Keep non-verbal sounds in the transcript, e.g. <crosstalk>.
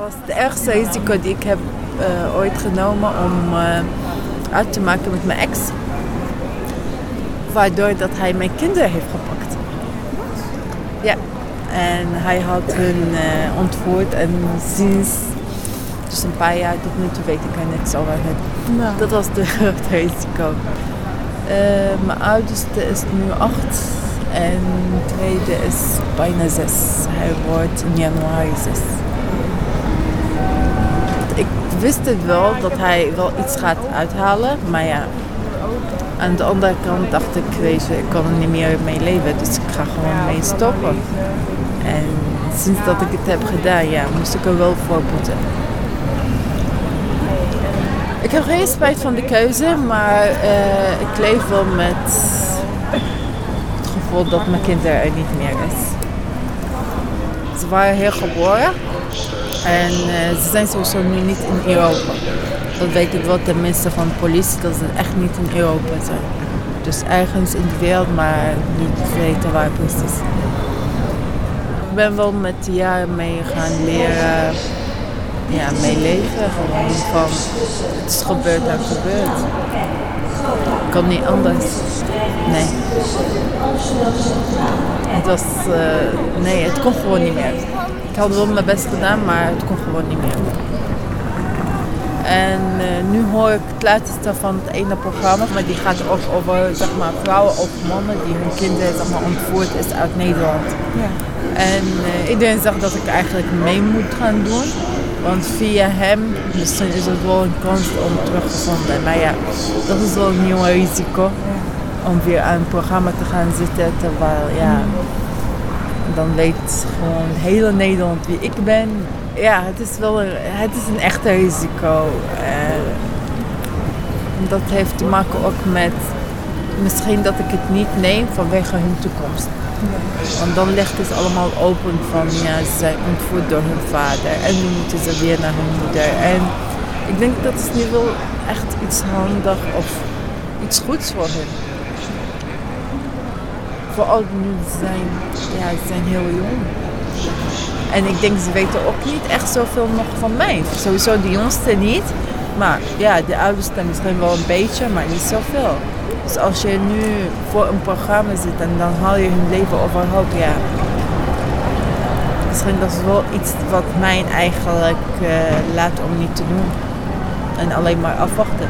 Het was het ergste risico die ik heb uh, ooit genomen om uh, uit te maken met mijn ex. Waardoor dat hij mijn kinderen heeft gepakt. Ja. En hij had hun uh, ontvoerd en sinds dus een paar jaar tot nu toe weet ik er niks over. Nou. Dat was de <laughs> risico. mijn oudste is nu acht en de tweede is bijna zes. Hij wordt in januari zes ik wist het wel dat hij wel iets gaat uithalen. Maar ja, aan de andere kant dacht ik, weet je, ik kan er niet meer mee leven. Dus ik ga gewoon mee stoppen. En sinds dat ik het heb gedaan, ja, moest ik er wel voor boeten. Ik heb geen spijt van de keuze, maar uh, ik leef wel met het gevoel dat mijn kinderen er niet meer is. Ze waren hier geboren en uh, ze zijn sowieso nu niet in Europa. Dat weet ik wel tenminste van de politie, dat ze echt niet in Europa zijn. Dus ergens in de wereld, maar niet weten waar precies. Ik ben wel met de jaren mee gaan leren ja, mee leven. Gewoon van het is gebeurd en gebeurd. Ik kan niet anders. Nee. Het was, uh, nee, het kon gewoon niet meer. Ik had wel mijn best gedaan, maar het kon gewoon niet meer. En uh, nu hoor ik het laatste van het ene programma, maar die gaat ook over zeg maar, vrouwen of mannen die hun kinderen zeg maar, ontvoerd is uit Nederland. Ja. En uh, iedereen zegt dat ik eigenlijk mee moet gaan doen. Want via hem misschien is het wel een kans om teruggevonden. Maar ja, dat is wel een nieuw risico. Om weer aan een programma te gaan zitten terwijl ja, dan weet gewoon hele Nederland wie ik ben. Ja, het is wel een, het is een echte risico. Uh, dat heeft te maken ook met misschien dat ik het niet neem vanwege hun toekomst. Want dan ligt het allemaal open van ja, ze zijn ontvoerd door hun vader en nu moeten ze weer naar hun moeder. En ik denk dat is nu wel echt iets handig of iets goeds voor hen vooral nu zijn, ja, ze zijn heel jong. En ik denk, ze weten ook niet echt zoveel nog van mij. Sowieso de jongste niet. Maar ja, de oudste misschien wel een beetje, maar niet zoveel. Dus als je nu voor een programma zit en dan haal je hun leven overhoop, ja. Misschien dat is wel iets wat mij eigenlijk uh, laat om niet te doen. En alleen maar afwachten.